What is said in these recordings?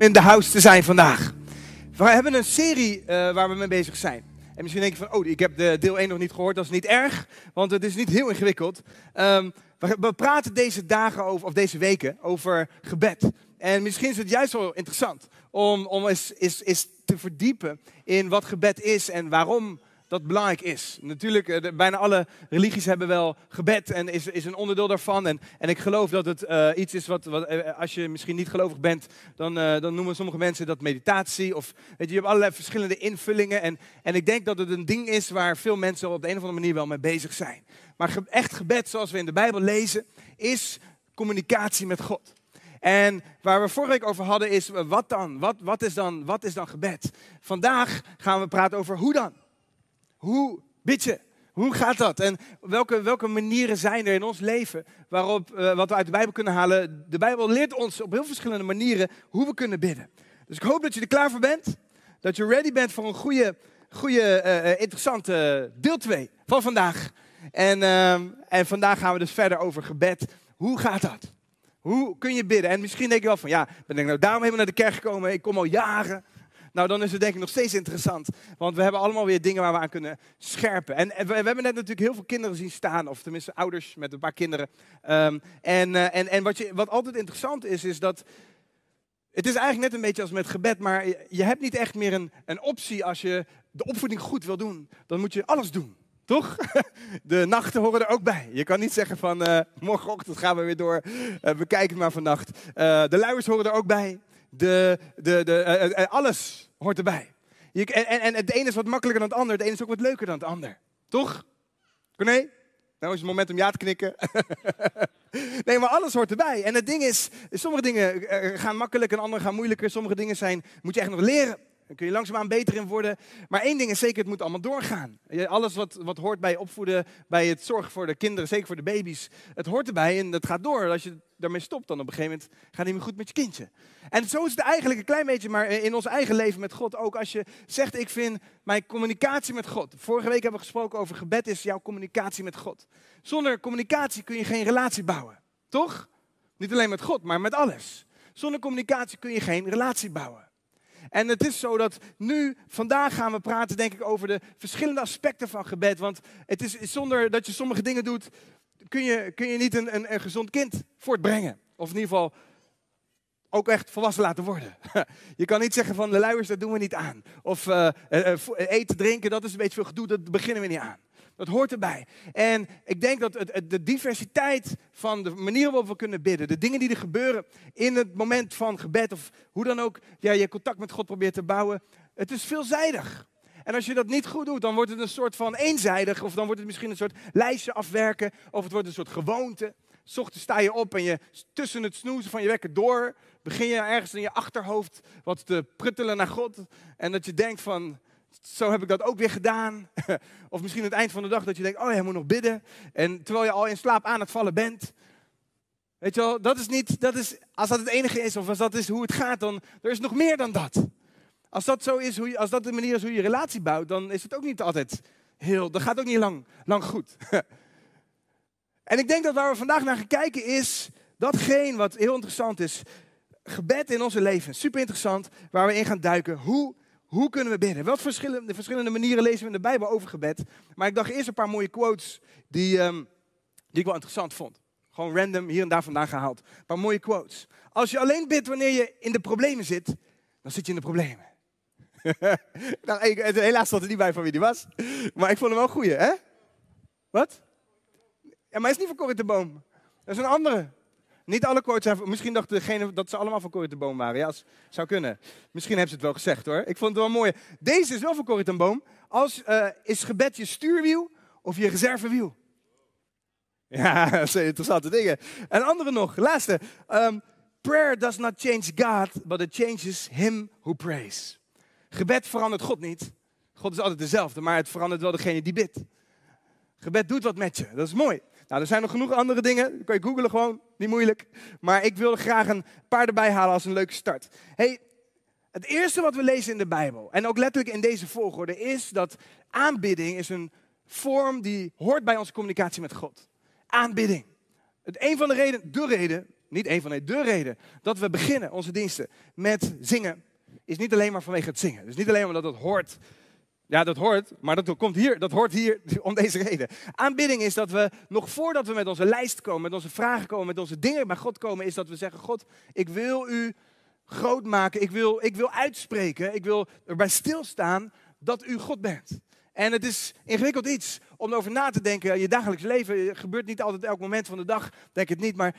in de house te zijn vandaag. We hebben een serie uh, waar we mee bezig zijn. En misschien denk je van, oh, ik heb de deel 1 nog niet gehoord. Dat is niet erg, want het is niet heel ingewikkeld. We, we praten deze dagen over, of deze weken over gebed. En misschien is het juist wel interessant om, om eens, eens, eens te verdiepen in wat gebed is en waarom dat belangrijk is. Natuurlijk, eh, bijna alle religies hebben wel gebed en is, is een onderdeel daarvan. En, en ik geloof dat het uh, iets is wat, wat, uh, als je misschien niet gelovig bent, dan, dan noemen sommige mensen dat meditatie. Of weet je, je hebt allerlei verschillende invullingen. En, en ik denk dat het een ding is waar veel mensen op de een of andere manier wel mee bezig zijn. Maar echt gebed, zoals we in de Bijbel lezen, is communicatie met God. En waar we vorige week over hadden is, wat dan? Wat, wat, is dan? wat is dan gebed? Vandaag gaan we praten over hoe dan? Hoe bid je? Hoe gaat dat? En welke, welke manieren zijn er in ons leven waarop, uh, wat we uit de Bijbel kunnen halen? De Bijbel leert ons op heel verschillende manieren hoe we kunnen bidden. Dus ik hoop dat je er klaar voor bent. Dat je ready bent voor een goede, goede uh, interessante deel 2 van vandaag. En, en vandaag gaan we dus verder over gebed. Hoe gaat dat? Hoe kun je bidden? En misschien denk je wel van, ja, ben ik nou daarom helemaal naar de kerk gekomen? Ik kom al jaren. Nou, dan is het denk ik nog steeds interessant. Want we hebben allemaal weer dingen waar we aan kunnen scherpen. En, we, we, hebben net natuurlijk heel veel kinderen zien staan. Of tenminste ouders met een paar kinderen. Um, en uh, en, en wat, je, wat altijd interessant is, is dat... Het is eigenlijk net een beetje als met gebed, maar je hebt niet echt meer een, een optie als je de opvoeding goed wil doen. Dan moet je alles doen. Toch? De nachten horen er ook bij. Je kan niet zeggen van uh, morgenochtend gaan we weer door. We kijken maar vannacht. De luiers horen er ook bij de, de, de, uh, alles hoort erbij. Je, en, en, het ene is wat makkelijker dan het ander, het ene is ook wat leuker dan het ander. Toch? Nee? Nou is het moment om ja te knikken. nee, maar alles hoort erbij. En het ding is, sommige dingen gaan makkelijk en andere gaan moeilijker. Sommige dingen zijn, moet je echt nog leren. Daar kun je langzaamaan beter in worden. Maar één ding is zeker, het moet allemaal doorgaan. Alles wat, wat hoort bij opvoeden, bij het zorgen voor de kinderen, zeker voor de baby's. Het hoort erbij en dat gaat door. Als je daarmee stopt, dan op een gegeven moment gaat het niet meer goed met je kindje. En zo is het eigenlijk een klein beetje, maar in ons eigen leven met God ook. Als je zegt, ik vind mijn communicatie met God. Vorige week hebben we gesproken over gebed is jouw communicatie met God. Zonder communicatie kun je geen relatie bouwen. Toch? Niet alleen met God, maar met alles. Zonder communicatie kun je geen relatie bouwen. En het is zo dat nu, vandaag gaan we praten, denk ik, over de verschillende aspecten van gebed. Want het is zonder dat je sommige dingen doet, kun je, kun je niet een, een, gezond kind voortbrengen. Of in ieder geval ook echt volwassen laten worden. Je kan niet zeggen van de luiers, dat doen we niet aan. Of uh, uh, eten, drinken, dat is een beetje veel gedoe, dat beginnen we niet aan. Dat hoort erbij. En ik denk dat het, de diversiteit van de manier waarop we kunnen bidden, de dingen die er gebeuren in het moment van gebed, of hoe dan ook ja, je contact met God probeert te bouwen, het is veelzijdig. En als je dat niet goed doet, dan wordt het een soort van eenzijdig, of dan wordt het misschien een soort lijstje afwerken, of het wordt een soort gewoonte. Ochtends sta je op en je tussen het snoezen van je wekker door, begin je ergens in je achterhoofd wat te pruttelen naar God. En dat je denkt van, zo heb ik dat ook weer gedaan. of misschien aan het eind van de dag dat je denkt, oh je moet nog bidden. En terwijl je al in slaap aan het vallen bent. Weet je wel, dat is niet, dat is, als dat het enige is of als dat is hoe het gaat, dan er is nog meer dan dat. Als dat zo is, hoe als dat de manier is hoe je relatie bouwt, dan is het ook niet altijd heel, dat gaat ook niet lang, lang goed. en ik denk dat waar we vandaag naar gaan kijken is datgene wat heel interessant is. Gebed in onze leven, super interessant, waar we in gaan duiken. Hoe hoe kunnen we bidden? Wat verschillende, verschillende manieren lezen we in de Bijbel over gebed. Maar ik dacht eerst een paar mooie quotes die, um, die ik wel interessant vond. Gewoon random hier en daar vandaan gehaald. Een paar mooie quotes. Als je alleen bidt wanneer je in de problemen zit, dan zit je in de problemen. nou, helaas stond er niet bij van wie die was. Maar ik vond hem wel een goeie, hè? Wat? Ja, maar hij is niet van Corrie de Boom. Dat is een andere. Niet alle quotes zijn, misschien dacht degene dat ze allemaal van Corrie de Boom waren. Ja, zou kunnen. Misschien hebben ze het wel gezegd hoor. Ik vond het wel mooi. Deze is wel van Corrie Boom. Als, uh, is gebed je stuurwiel of je reservewiel? Ja, dat zijn interessante dingen. En andere nog, laatste. Um, prayer does not change God, but it changes him who prays. Gebed verandert God niet. God is altijd dezelfde, maar het verandert wel degene die bidt. Gebed doet wat met je, dat is mooi. Nou, er zijn nog genoeg andere dingen. Dat kan je googlen gewoon, niet moeilijk. Maar ik wil graag een paar erbij halen als een leuke start. Hey, het eerste wat we lezen in de Bijbel, en ook letterlijk in deze volgorde, is dat aanbidding is een vorm die hoort bij onze communicatie met God. Aanbidding. Het, een van de redenen, de reden niet een van, nee, de reden dat we beginnen onze diensten met zingen, is niet alleen maar vanwege het zingen. Dus niet alleen omdat dat hoort. Ja, dat hoort, maar dat komt hier, dat hoort hier om deze reden. Aanbidding is dat we nog voordat we met onze lijst komen, met onze vragen komen, met onze dingen bij God komen, is dat we zeggen, God, ik wil u groot maken, ik wil, ik wil uitspreken, ik wil erbij stilstaan dat u God bent. En het is ingewikkeld iets om erover na te denken. Je dagelijks leven gebeurt niet altijd elk moment van de dag, denk het niet. Maar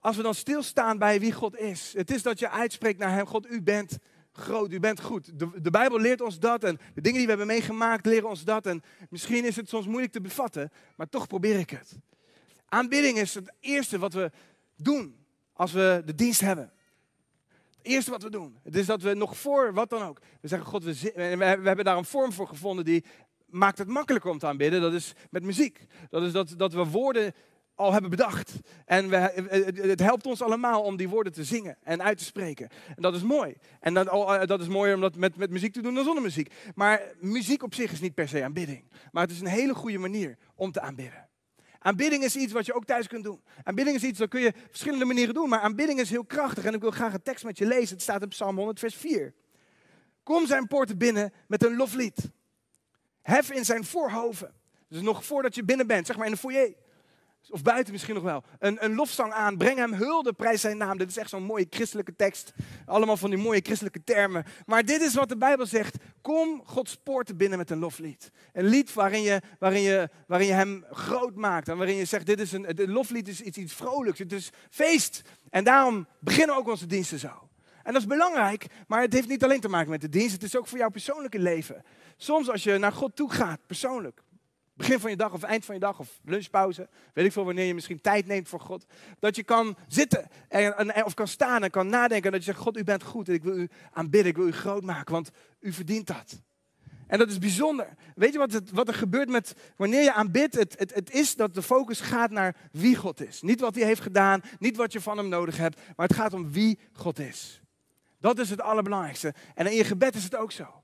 als we dan stilstaan bij wie God is. Het is dat je uitspreekt naar Hem. God, u bent groot, u bent goed. De, de Bijbel leert ons dat en de dingen die we hebben meegemaakt leren ons dat. En misschien is het soms moeilijk te bevatten, maar toch probeer ik het. Aanbidding is het eerste wat we doen als we de dienst hebben. Het eerste wat we doen. Het is dat we nog voor wat dan ook. We zeggen, God, we, we hebben daar een vorm voor gevonden die maakt het makkelijker om te aanbidden. Dat is met muziek. Dat is dat, dat we woorden al hebben bedacht. En we, het helpt ons allemaal om die woorden te zingen en uit te spreken. En dat is mooi. En dat, eh, dat is mooier om dat met, met muziek te doen dan zonder muziek. Maar muziek op zich is niet per se aanbidding. Maar het is een hele goede manier om te aanbidden. Aanbidding is iets wat je ook thuis kunt doen. Aanbidding is iets, dat kun je verschillende manieren doen. Maar aanbidding is heel krachtig. En ik wil graag een tekst met je lezen. Het staat in Psalm 100, vers 4. Kom zijn poorten binnen met een loflied. Hef in zijn voorhoven. Dus nog voordat je binnen bent, zeg maar in de foyer. Of buiten misschien nog wel. Een, een lofzang aan. Breng hem hulde, prijs zijn naam. Dit is echt zo'n mooie christelijke tekst. Allemaal van die mooie christelijke termen. Maar dit is wat de Bijbel zegt. Kom Gods poorten binnen met een loflied. Een lied waarin je, waarin je, waarin je hem groot maakt. En waarin je zegt, dit is een, het loflied is iets, iets vrolijks. Het is feest. En daarom beginnen ook onze diensten zo. En dat is belangrijk, maar het heeft niet alleen te maken met de dienst. Het is ook voor jouw persoonlijke leven. Soms als je naar God toe gaat, persoonlijk. Begin van je dag of eind van je dag of lunchpauze. Weet ik veel wanneer je misschien tijd neemt voor God. Dat je kan zitten en, of kan staan en kan nadenken. En dat je zegt, God u bent goed en ik wil u aanbidden. Ik wil u groot maken, want u verdient dat. En dat is bijzonder. Weet je wat, het, wat er gebeurt met wanneer je aanbidt? Het, het, het is dat de focus gaat naar wie God is. Niet wat hij heeft gedaan, niet wat je van hem nodig hebt. Maar het gaat om wie God is. Dat is het allerbelangrijkste. En in je gebed is het ook zo.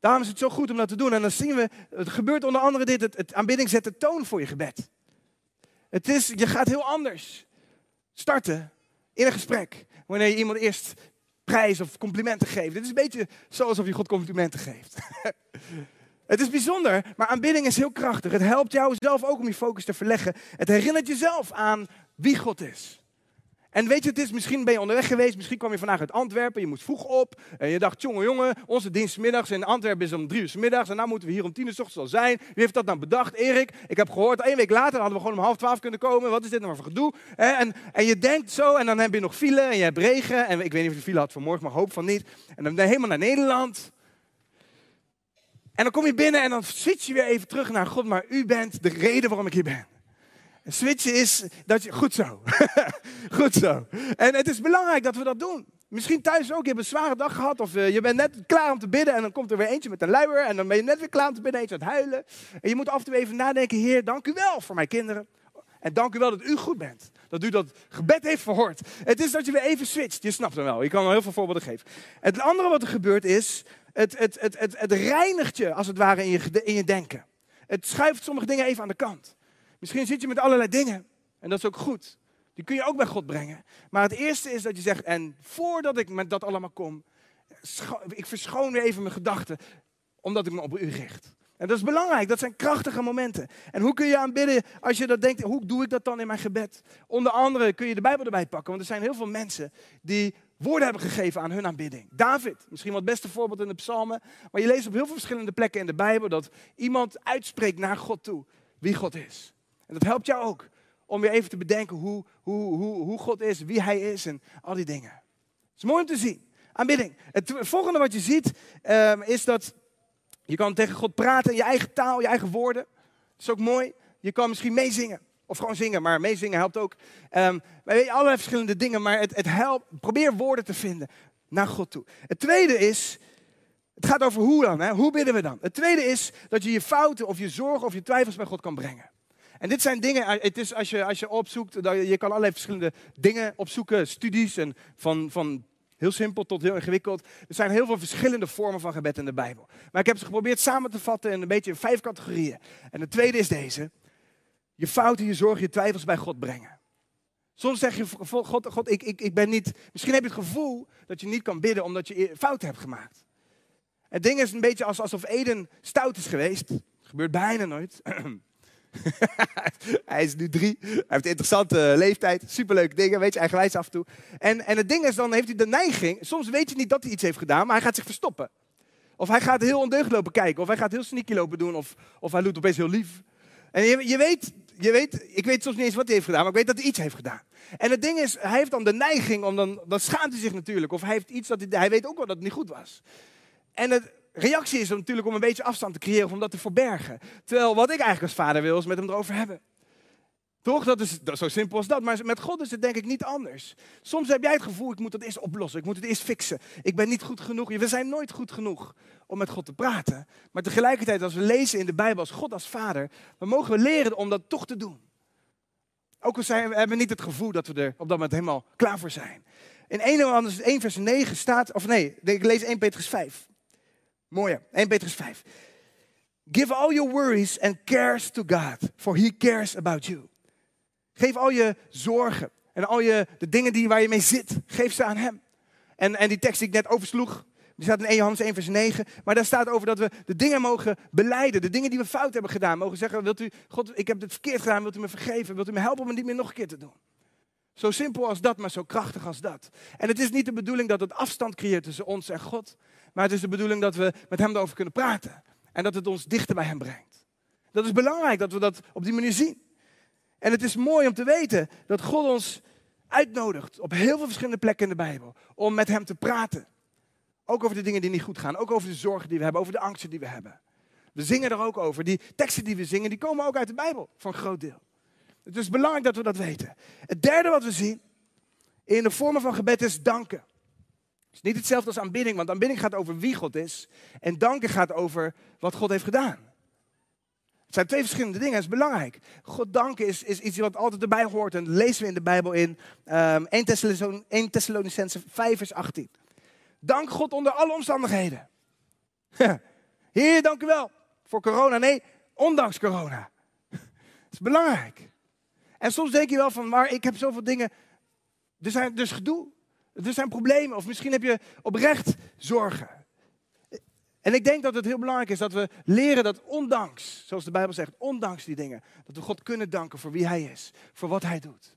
Daarom is het zo goed om dat te doen. En dan zien we, het gebeurt onder andere dit, het, aanbidding zet de toon voor je gebed. Het is, je gaat heel anders starten in een gesprek. Wanneer je iemand eerst prijs of complimenten geeft. Dit is een beetje zoals of je God complimenten geeft. het is bijzonder, maar aanbidding is heel krachtig. Het helpt jou zelf ook om je focus te verleggen. Het herinnert jezelf aan wie God is. En weet je, het is, misschien ben je onderweg geweest, misschien kwam je vandaag uit Antwerpen, je moest vroeg op. En je dacht, jongen, jongen, onze dienst middags in Antwerpen is om drie uur s middags. En nou moeten we hier om tien uur s ochtends al zijn. Wie heeft dat nou bedacht? Erik. Ik heb gehoord, één week later hadden we gewoon om half twaalf kunnen komen. Wat is dit nou voor gedoe? En, en je denkt zo, en dan heb je nog file en je hebt regen. En ik weet niet of je file had vanmorgen, maar hoop van niet. En dan ben je helemaal naar Nederland. En dan kom je binnen en dan switch je weer even terug naar God, maar u bent de reden waarom ik hier ben. Switchen is dat je. Goed zo. Goed zo. En het is belangrijk dat we dat doen. Misschien thuis ook. Je hebt een zware dag gehad. Of uh, je bent net klaar om te bidden. En dan komt er weer eentje met een luier. En dan ben je net weer klaar om te bidden. Eentje aan het huilen. En je moet af en toe even nadenken. Heer, dank u wel voor mijn kinderen. En dank u wel dat u goed bent. Dat u dat gebed heeft verhoord. Het is dat je weer even switcht. Je snapt hem wel. Je kan wel heel veel voorbeelden geven. Het andere wat er gebeurt is. Het, het, het, het, het reinigt je als het ware in je, in je denken. Het schuift sommige dingen even aan de kant. Misschien zit je met allerlei dingen. En dat is ook goed. Die kun je ook bij God brengen. Maar het eerste is dat je zegt, en voordat ik met dat allemaal kom, ik verschoon weer even mijn gedachten, omdat ik me op u richt. En dat is belangrijk, dat zijn krachtige momenten. En hoe kun je aanbidden als je dat denkt, hoe doe ik dat dan in mijn gebed? Onder andere kun je de Bijbel erbij pakken, want er zijn heel veel mensen die woorden hebben gegeven aan hun aanbidding. David, misschien wel het beste voorbeeld in de psalmen, maar je leest op heel veel verschillende plekken in de Bijbel dat iemand uitspreekt naar God toe wie God is. En dat helpt jou ook om weer even te bedenken hoe, hoe, hoe, hoe God is, wie Hij is en al die dingen. Het is mooi om te zien. Aanbidding. Het volgende wat je ziet um, is dat je kan tegen God praten in je eigen taal, je eigen woorden. Dat is ook mooi. Je kan misschien meezingen. Of gewoon zingen, maar meezingen helpt ook. Um, weet allerlei verschillende dingen, maar het, het helpt. Probeer woorden te vinden naar God toe. Het tweede is, het gaat over hoe dan, hè? hoe bidden we dan? Het tweede is dat je je fouten of je zorgen of je twijfels bij God kan brengen. En dit zijn dingen, eh, het is als je, als je opzoekt, je kan allerlei verschillende dingen opzoeken, studies en van, van heel simpel tot heel ingewikkeld. Er zijn heel veel verschillende vormen van gebed in de Bijbel. Maar ik heb ze geprobeerd samen te vatten in een beetje in vijf categorieën. En de tweede is deze. Je fouten, je zorgen, je twijfels bij God brengen. Soms zeg je, God, God ik, ik, ik ben niet... Misschien heb je het gevoel dat je niet kan bidden omdat je fouten hebt gemaakt. Het ding is een beetje alsof Eden stout is geweest. Gebeurt bijna nooit. hij is nu drie. Hij heeft een interessante leeftijd. Superleuke dingen. Weet je, eigenwijs af en toe. En, en het ding is, dan heeft hij de neiging. Soms weet je niet dat hij iets heeft gedaan, maar hij gaat zich verstoppen. Of hij gaat heel ondeugd lopen kijken. Of hij gaat heel sneaky lopen doen. Of, of hij doet opeens heel lief. En je, je, weet, je weet, ik weet soms niet eens wat hij heeft gedaan, maar ik weet dat hij iets heeft gedaan. En het ding is, hij heeft dan de neiging om dan, dan schaamt hij zich natuurlijk. Of hij heeft iets dat hij, hij weet ook wel dat het niet goed was. En de reactie is natuurlijk om een beetje afstand te creëren of om dat te verbergen. Terwijl wat ik eigenlijk als vader wil, is met hem erover hebben. Toch? Dat is, dat zo simpel als dat. Maar met God is het denk ik niet anders. Soms heb jij het gevoel, ik moet het eerst oplossen. Ik moet het eerst fixen. Ik ben niet goed genoeg. We zijn nooit goed genoeg om met God te praten. Maar tegelijkertijd, als we lezen in de Bijbel als God als vader, dan mogen we leren om dat toch te doen. Ook al zijn, we hebben niet het gevoel dat we er op dat moment helemaal klaar voor zijn. In 1, 1 vers 9 staat, of nee, ik lees 1 Petrus 5. Mooi, 1 Petrus 5. Give all your worries and cares to God, for he cares about you. Geef al je zorgen en al je, de dingen die, waar je mee zit, geef ze aan hem. En, en die tekst die ik net oversloeg, die staat in 1 Johannes 1 vers 9. Maar daar staat over dat we de dingen mogen beleiden. De dingen die we fout hebben gedaan. Mogen zeggen, wilt u, God, ik heb het verkeerd gedaan. Wilt u me vergeven? Wilt u me helpen om het niet meer nog een keer te doen? Zo simpel als dat, maar zo krachtig als dat. En het is niet de bedoeling dat het afstand creëert tussen ons en God. Maar het is de bedoeling dat we met hem erover kunnen praten. En dat het ons dichter bij hem brengt. Dat is belangrijk dat we dat op die manier zien. En het is mooi om te weten dat God ons uitnodigt op heel veel verschillende plekken in de Bijbel. Om met hem te praten. Ook over de dingen die niet goed gaan. Ook over de zorgen die we hebben. Over de angsten die we hebben. We zingen er ook over. Die teksten die we zingen, die komen ook uit de Bijbel. Voor een groot deel. Het is belangrijk dat we dat weten. Het derde wat we zien in de vormen van gebed is danken. Het is niet hetzelfde als aanbidding, want aanbidding gaat over wie God is. En danken gaat over wat God heeft gedaan. Het zijn twee verschillende dingen, dat is belangrijk. God danken is, is iets wat altijd erbij hoort. En lezen we in de Bijbel in um, 1 Thessalonicense 5 vers 18. Dank God onder alle omstandigheden. Heer, dank u wel voor corona. Nee, ondanks corona. Dat is belangrijk. En soms denk je wel van, maar ik heb zoveel dingen. Er zijn dus gedoe. Er zijn problemen. Of misschien heb je oprecht zorgen. En ik denk dat het heel belangrijk is dat we leren dat ondanks, zoals de Bijbel zegt, ondanks die dingen, dat we God kunnen danken voor wie Hij is, voor wat Hij doet.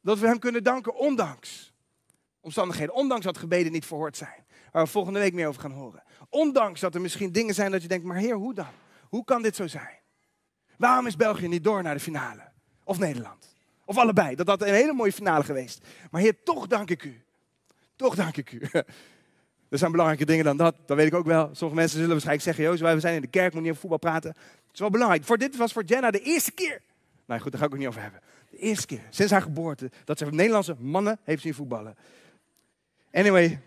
Dat we Hem kunnen danken ondanks omstandigheden, ondanks dat gebeden niet verhoord zijn, waar we volgende week meer over gaan horen. Ondanks dat er misschien dingen zijn dat je denkt, maar Heer, hoe dan? Hoe kan dit zo zijn? Waarom is België niet door naar de finale? Of Nederland? Of allebei? Dat had een hele mooie finale geweest. Maar Heer, toch dank ik u. Toch dank ik u. Er zijn belangrijke dingen dan dat. Dat weet ik ook wel. Sommige mensen zullen waarschijnlijk zeggen: Jozef, we zijn in de kerk, moet niet over voetbal praten. Het is wel belangrijk. Voor dit was voor Jenna de eerste keer. Nou goed, daar ga ik ook niet over hebben. De eerste keer sinds haar geboorte dat ze Nederlandse mannen heeft zien voetballen. Anyway,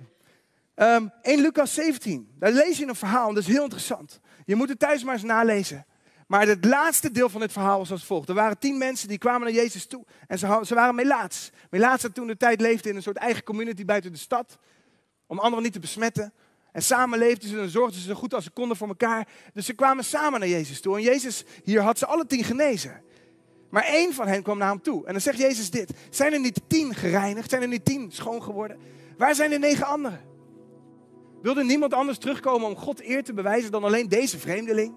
um, in Lucas 17, daar lees je een verhaal en dat is heel interessant. Je moet het thuis maar eens nalezen. Maar het laatste deel van dit verhaal was als volgt. Er waren tien mensen die kwamen naar Jezus toe en ze, ze waren melaats. Melaats dat toen de tijd leefde in een soort eigen community buiten de stad om anderen niet te besmetten. En samen leefden ze en zorgden ze zo goed als ze konden voor elkaar. Dus ze kwamen samen naar Jezus toe. En Jezus hier had ze alle tien genezen. Maar één van hen kwam naar hem toe. En dan zegt Jezus dit. Zijn er niet tien gereinigd? Zijn er niet tien schoon geworden? Waar zijn de negen anderen? Wilde niemand anders terugkomen om God eer te bewijzen dan alleen deze vreemdeling?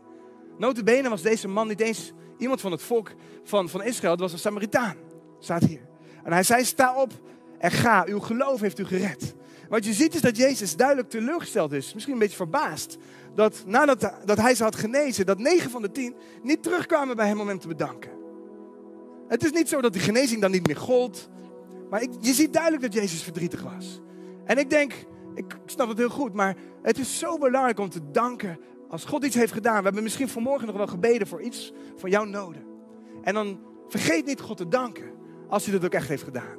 Notabene was deze man niet eens iemand van het volk van, van Israël. Het was een Samaritaan. Staat hier. En hij zei, sta op en ga. Uw geloof heeft u gered. Wat je ziet is dat Jezus duidelijk teleurgesteld is. Misschien een beetje verbaasd. Dat nadat dat hij ze had genezen, dat 9 van de 10 niet terugkwamen bij hem om hem te bedanken. Het is niet zo dat die genezing dan niet meer gold. Maar ik, je ziet duidelijk dat Jezus verdrietig was. En ik denk, ik snap het heel goed, maar het is zo belangrijk om te danken als God iets heeft gedaan. We hebben misschien vanmorgen nog wel gebeden voor iets van jouw noden. En dan vergeet niet God te danken als hij dat ook echt heeft gedaan.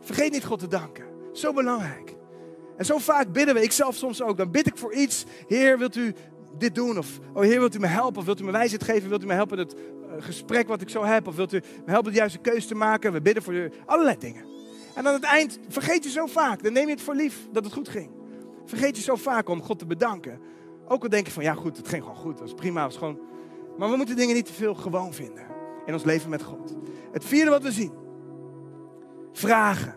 Vergeet niet God te danken. Zo belangrijk. En zo vaak bidden we, ik zelf soms ook, dan bid ik voor iets. Heer, wilt u dit doen? Of, oh Heer, wilt u me helpen? Of wilt u me wijsheid geven? Wilt u me helpen het uh, gesprek wat ik zo heb? Of wilt u me helpen de juiste keuze te maken? We bidden voor u, allerlei dingen. En aan het eind vergeet je zo vaak, dan neem je het voor lief dat het goed ging. Vergeet je zo vaak om God te bedanken. Ook al denk je van, ja goed, het ging gewoon goed, dat was prima, was gewoon... Maar we moeten dingen niet te veel gewoon vinden in ons leven met God. Het vierde wat we zien, vragen.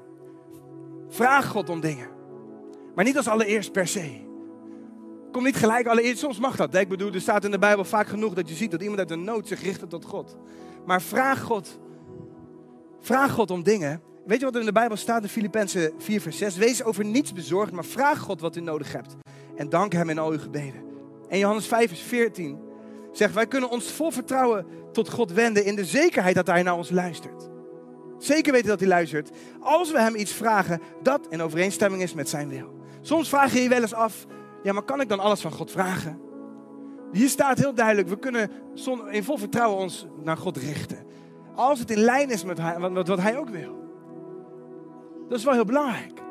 Vraag God om dingen. Maar niet als allereerst per se. Kom niet gelijk allereerst, soms mag dat. Ik bedoel, er staat in de Bijbel vaak genoeg dat je ziet dat iemand uit een nood zich richt tot God. Maar vraag God, vraag God om dingen. Weet je wat er in de Bijbel staat in Filippenzen 4 vers 6? Wees over niets bezorgd, maar vraag God wat u nodig hebt. En dank hem in al uw gebeden. En Johannes 5 vers 14 zegt, wij kunnen ons vol vertrouwen tot God wenden in de zekerheid dat hij naar ons luistert. Zeker weten dat hij luistert. Als we hem iets vragen dat in overeenstemming is met zijn wil. Soms vraag je je wel eens af, ja, maar kan ik dan alles van God vragen? Hier staat heel duidelijk, we kunnen in vol vertrouwen ons naar God richten. Als het in lijn is met wat hij ook wil. Dat is wel heel belangrijk.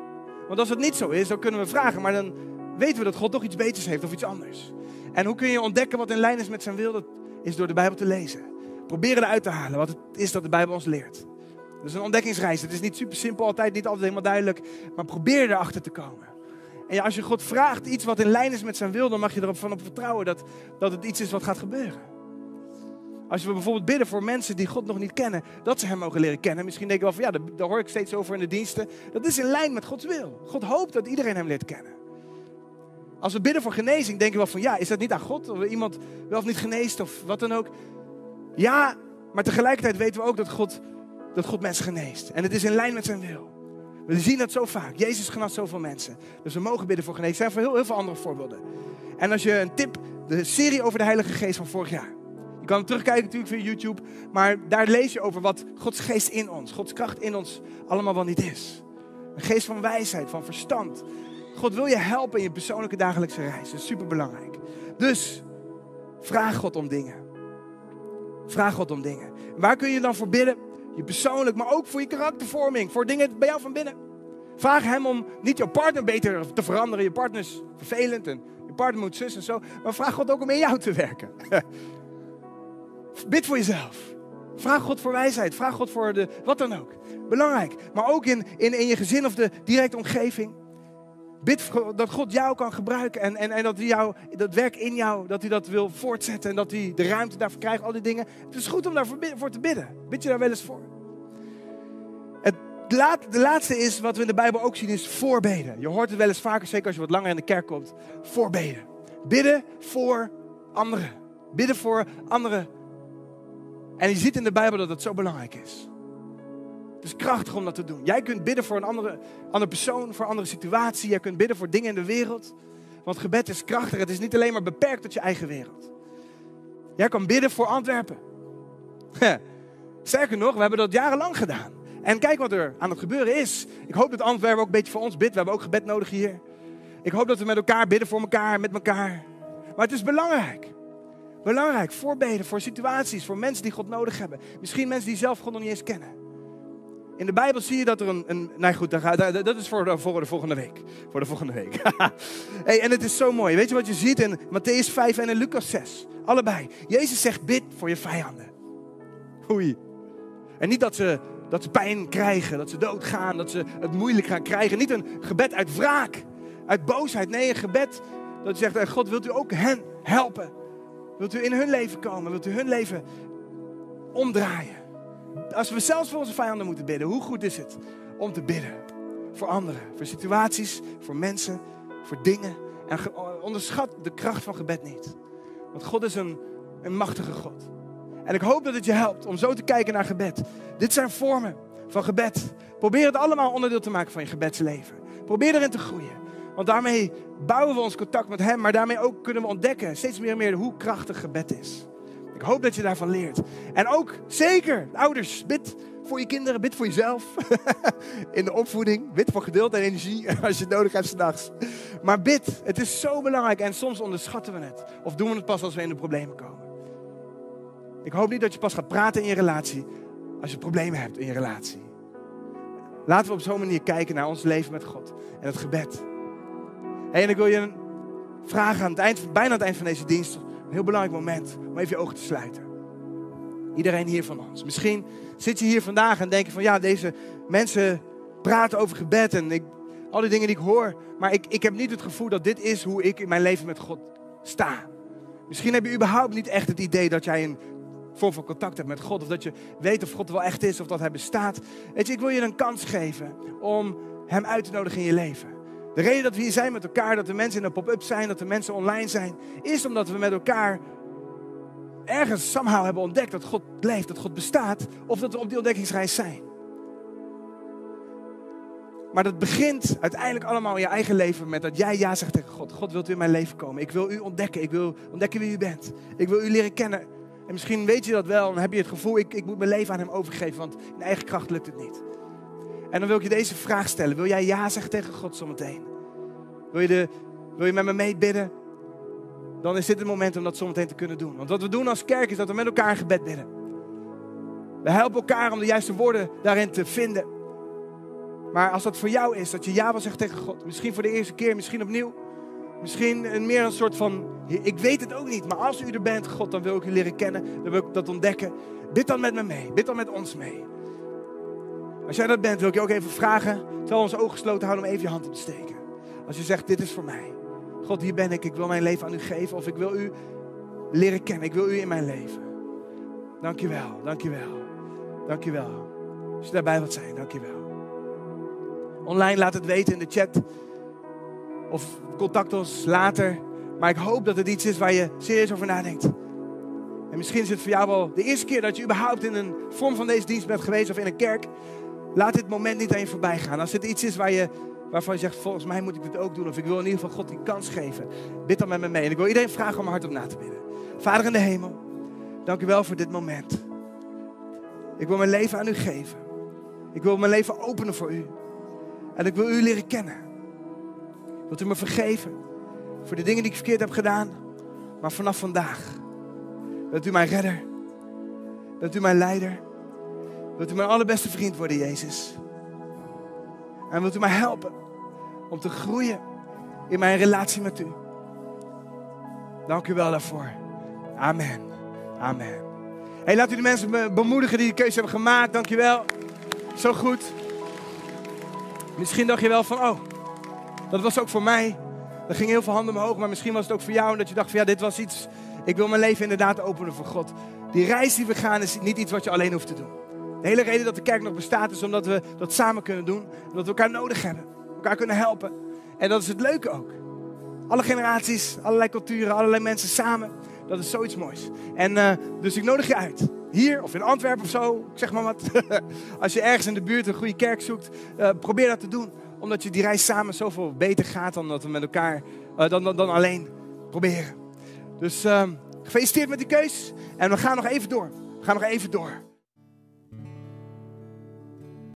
Want als het niet zo is, dan kunnen we vragen, maar dan weten we dat God toch iets beters heeft of iets anders. En hoe kun je ontdekken wat in lijn is met zijn wil? Dat is door de Bijbel te lezen. Proberen eruit te halen wat het is dat de Bijbel ons leert. Dat is een ontdekkingsreis. Het is niet super simpel altijd, niet altijd helemaal duidelijk. Maar probeer erachter te komen. En ja, als je God vraagt iets wat in lijn is met zijn wil, dan mag je erop van op vertrouwen dat, dat het iets is wat gaat gebeuren. Als we bijvoorbeeld bidden voor mensen die God nog niet kennen, dat ze Hem mogen leren kennen. Misschien denk je wel van ja, daar hoor ik steeds over in de diensten. Dat is in lijn met Gods wil. God hoopt dat iedereen Hem leert kennen. Als we bidden voor genezing, denken we wel van ja, is dat niet aan God? Of iemand wel of niet geneest of wat dan ook. Ja, maar tegelijkertijd weten we ook dat God, dat God mensen geneest. En het is in lijn met zijn wil. We zien dat zo vaak. Jezus genas zoveel mensen. Dus we mogen bidden voor genezing. Er zijn heel, heel veel andere voorbeelden. En als je een tip, de serie over de Heilige Geest van vorig jaar. Je kan hem terugkijken natuurlijk via YouTube. Maar daar lees je over wat Gods geest in ons, Gods kracht in ons allemaal wel niet is. Een geest van wijsheid, van verstand. God wil je helpen in je persoonlijke dagelijkse reis. Dat is super belangrijk. Dus vraag God om dingen. Vraag God om dingen. Waar kun je dan voor bidden? Je persoonlijk, maar ook voor je karaktervorming. Voor dingen bij jou van binnen. Vraag hem om niet jouw partner beter te veranderen. Je partner is vervelend en je partner moet zus en zo. Maar vraag God ook om in jou te werken. Bid voor jezelf. Vraag God voor wijsheid. Vraag God voor de, wat dan ook. Belangrijk. Maar ook in, in, in je gezin of de directe omgeving. Bid dat God jou kan gebruiken en, en, en dat, hij jou, dat werk in jou, dat hij dat wil voortzetten en dat hij de ruimte daarvoor krijgt, al die dingen. Het is goed om daarvoor te bidden. Bid je daar wel eens voor? Het, de laatste is, wat we in de Bijbel ook zien, is voorbeden. Je hoort het wel eens vaker, zeker als je wat langer in de kerk komt. Voorbeden. Bidden voor anderen. Bidden voor anderen. En je ziet in de Bijbel dat het zo belangrijk is. Het is krachtig om dat te doen. Jij kunt bidden voor een andere, andere persoon, voor een andere situatie. Jij kunt bidden voor dingen in de wereld. Want gebed is krachtig. Het is niet alleen maar beperkt tot je eigen wereld. Jij kan bidden voor Antwerpen. Sterker nog, we hebben dat jarenlang gedaan. En kijk wat er aan het gebeuren is. Ik hoop dat Antwerpen ook een beetje voor ons bidt. We hebben ook gebed nodig hier. Ik hoop dat we met elkaar bidden voor elkaar, met elkaar. Maar het is belangrijk. Belangrijk, voorbeden voor situaties, voor mensen die God nodig hebben. Misschien mensen die zelf God nog niet eens kennen. In de Bijbel zie je dat er een. een nee, goed, dat is voor de, voor de volgende week. Voor de volgende week. hey, en het is zo mooi. Weet je wat je ziet in Matthäus 5 en in Lucas 6? Allebei. Jezus zegt: bid voor je vijanden. Oei. En niet dat ze, dat ze pijn krijgen, dat ze doodgaan, dat ze het moeilijk gaan krijgen. Niet een gebed uit wraak, uit boosheid. Nee, een gebed dat je zegt: God, wilt u ook hen helpen? Wilt u in hun leven komen? Wilt u hun leven omdraaien? Als we zelfs voor onze vijanden moeten bidden, hoe goed is het om te bidden? Voor anderen, voor situaties, voor mensen, voor dingen. En onderschat de kracht van gebed niet. Want God is een, een machtige God. En ik hoop dat het je helpt om zo te kijken naar gebed. Dit zijn vormen van gebed. Probeer het allemaal onderdeel te maken van je gebedsleven. Probeer erin te groeien. Want daarmee bouwen we ons contact met Hem, maar daarmee ook kunnen we ontdekken steeds meer en meer hoe krachtig gebed is. Ik hoop dat je daarvan leert. En ook zeker, ouders, bid voor je kinderen, bid voor jezelf. In de opvoeding, bid voor geduld en energie als je het nodig hebt s'nachts. Maar bid, het is zo belangrijk en soms onderschatten we het. Of doen we het pas als we in de problemen komen. Ik hoop niet dat je pas gaat praten in je relatie als je problemen hebt in je relatie. Laten we op zo'n manier kijken naar ons leven met God en het gebed. en ik wil je vragen aan het eind, bijna aan het eind van deze dienst een heel belangrijk moment om even je ogen te sluiten. Iedereen hier van ons. Misschien zit je hier vandaag en denk je van ja, deze mensen praten over gebed en al die dingen die ik hoor. Maar ik, ik heb niet het gevoel dat dit is hoe ik in mijn leven met God sta. Misschien heb je überhaupt niet echt het idee dat jij een vorm van contact hebt met God. Of dat je weet of God wel echt is of dat Hij bestaat. Weet je, ik wil je een kans geven om Hem uit te nodigen in je leven. De reden dat we hier zijn met elkaar, dat er mensen in de pop-up zijn, dat er mensen online zijn, is omdat we met elkaar ergens somehow hebben ontdekt dat God leeft, dat God bestaat, of dat we op die ontdekkingsreis zijn. Maar dat begint uiteindelijk allemaal in je eigen leven met dat jij ja zegt tegen God. God wilt in mijn leven komen. Ik wil u ontdekken. Ik wil ontdekken wie u bent. Ik wil u leren kennen. En misschien weet je dat wel en heb je het gevoel, ik, ik moet mijn leven aan hem overgeven, want in eigen kracht lukt het niet. En dan wil ik je deze vraag stellen. Wil jij ja zeggen tegen God zometeen? Wil je, de, wil je met me meebidden? Dan is dit het moment om dat zometeen te kunnen doen. Want wat we doen als kerk is dat we met elkaar gebed bidden. We helpen elkaar om de juiste woorden daarin te vinden. Maar als dat voor jou is, dat je ja wil zeggen tegen God. Misschien voor de eerste keer, misschien opnieuw. Misschien een meer een soort van, ik weet het ook niet. Maar als u er bent, God, dan wil ik u leren kennen. Dan wil ik dat ontdekken. Bid dan met me mee. Bid dan met ons mee. Als jij dat bent, wil ik je ook even vragen, terwijl onze ogen gesloten houden, om even je hand op te steken. Als je zegt, dit is voor mij. God, hier ben ik. Ik wil mijn leven aan u geven. Of ik wil u leren kennen. Ik wil u in mijn leven. Dankjewel, dankjewel. Dankjewel. Als je daarbij wilt zijn, dankjewel. Online laat het weten in de chat. Of contact ons later. Maar ik hoop dat het iets is waar je serieus over nadenkt. En misschien is het voor jou wel de eerste keer dat je überhaupt in een vorm van deze dienst bent geweest of in een kerk. Laat dit moment niet aan je voorbij gaan. Als het iets is waar je, waarvan je zegt, volgens mij moet ik dit ook doen. Of ik wil in ieder geval God die kans geven. Bid dan met me mee. En ik wil iedereen vragen om hart op na te bidden. Vader in de hemel, dank u wel voor dit moment. Ik wil mijn leven aan u geven. Ik wil mijn leven openen voor u. En ik wil u leren kennen. Wilt u me vergeven voor de dingen die ik verkeerd heb gedaan. Maar vanaf vandaag bent u mijn redder. Bent u mijn leider. Wilt u mijn allerbeste vriend worden, Jezus. En wilt u mij helpen om te groeien in mijn relatie met u. Dank u wel daarvoor. Amen. Amen. Hey, laat u de mensen bemoedigen die de keuze hebben gemaakt. Dank je wel. Zo goed. Misschien dacht je wel van, oh, dat was ook voor mij. Er gingen heel veel handen omhoog, maar misschien was het ook voor jou. En dat je dacht van, ja, dit was iets. Ik wil mijn leven inderdaad openen voor God. Die reis die we gaan is niet iets wat je alleen hoeft te doen. De hele reden dat de kerk nog bestaat is omdat we dat samen kunnen doen. Omdat we elkaar nodig hebben. Elkaar kunnen helpen. En dat is het leuke ook. Alle generaties, allerlei culturen, allerlei mensen samen. Dat is zoiets moois. En uh, dus ik nodig je uit. Hier of in Antwerpen of zo, ik zeg maar wat. Als je ergens in de buurt een goede kerk zoekt, uh, probeer dat te doen. Omdat je die reis samen zoveel beter gaat dan dat we met elkaar, uh, dan, dan, dan, alleen proberen. Dus gefeliciteerd met die keus. En we gaan nog even door. We gaan nog even door.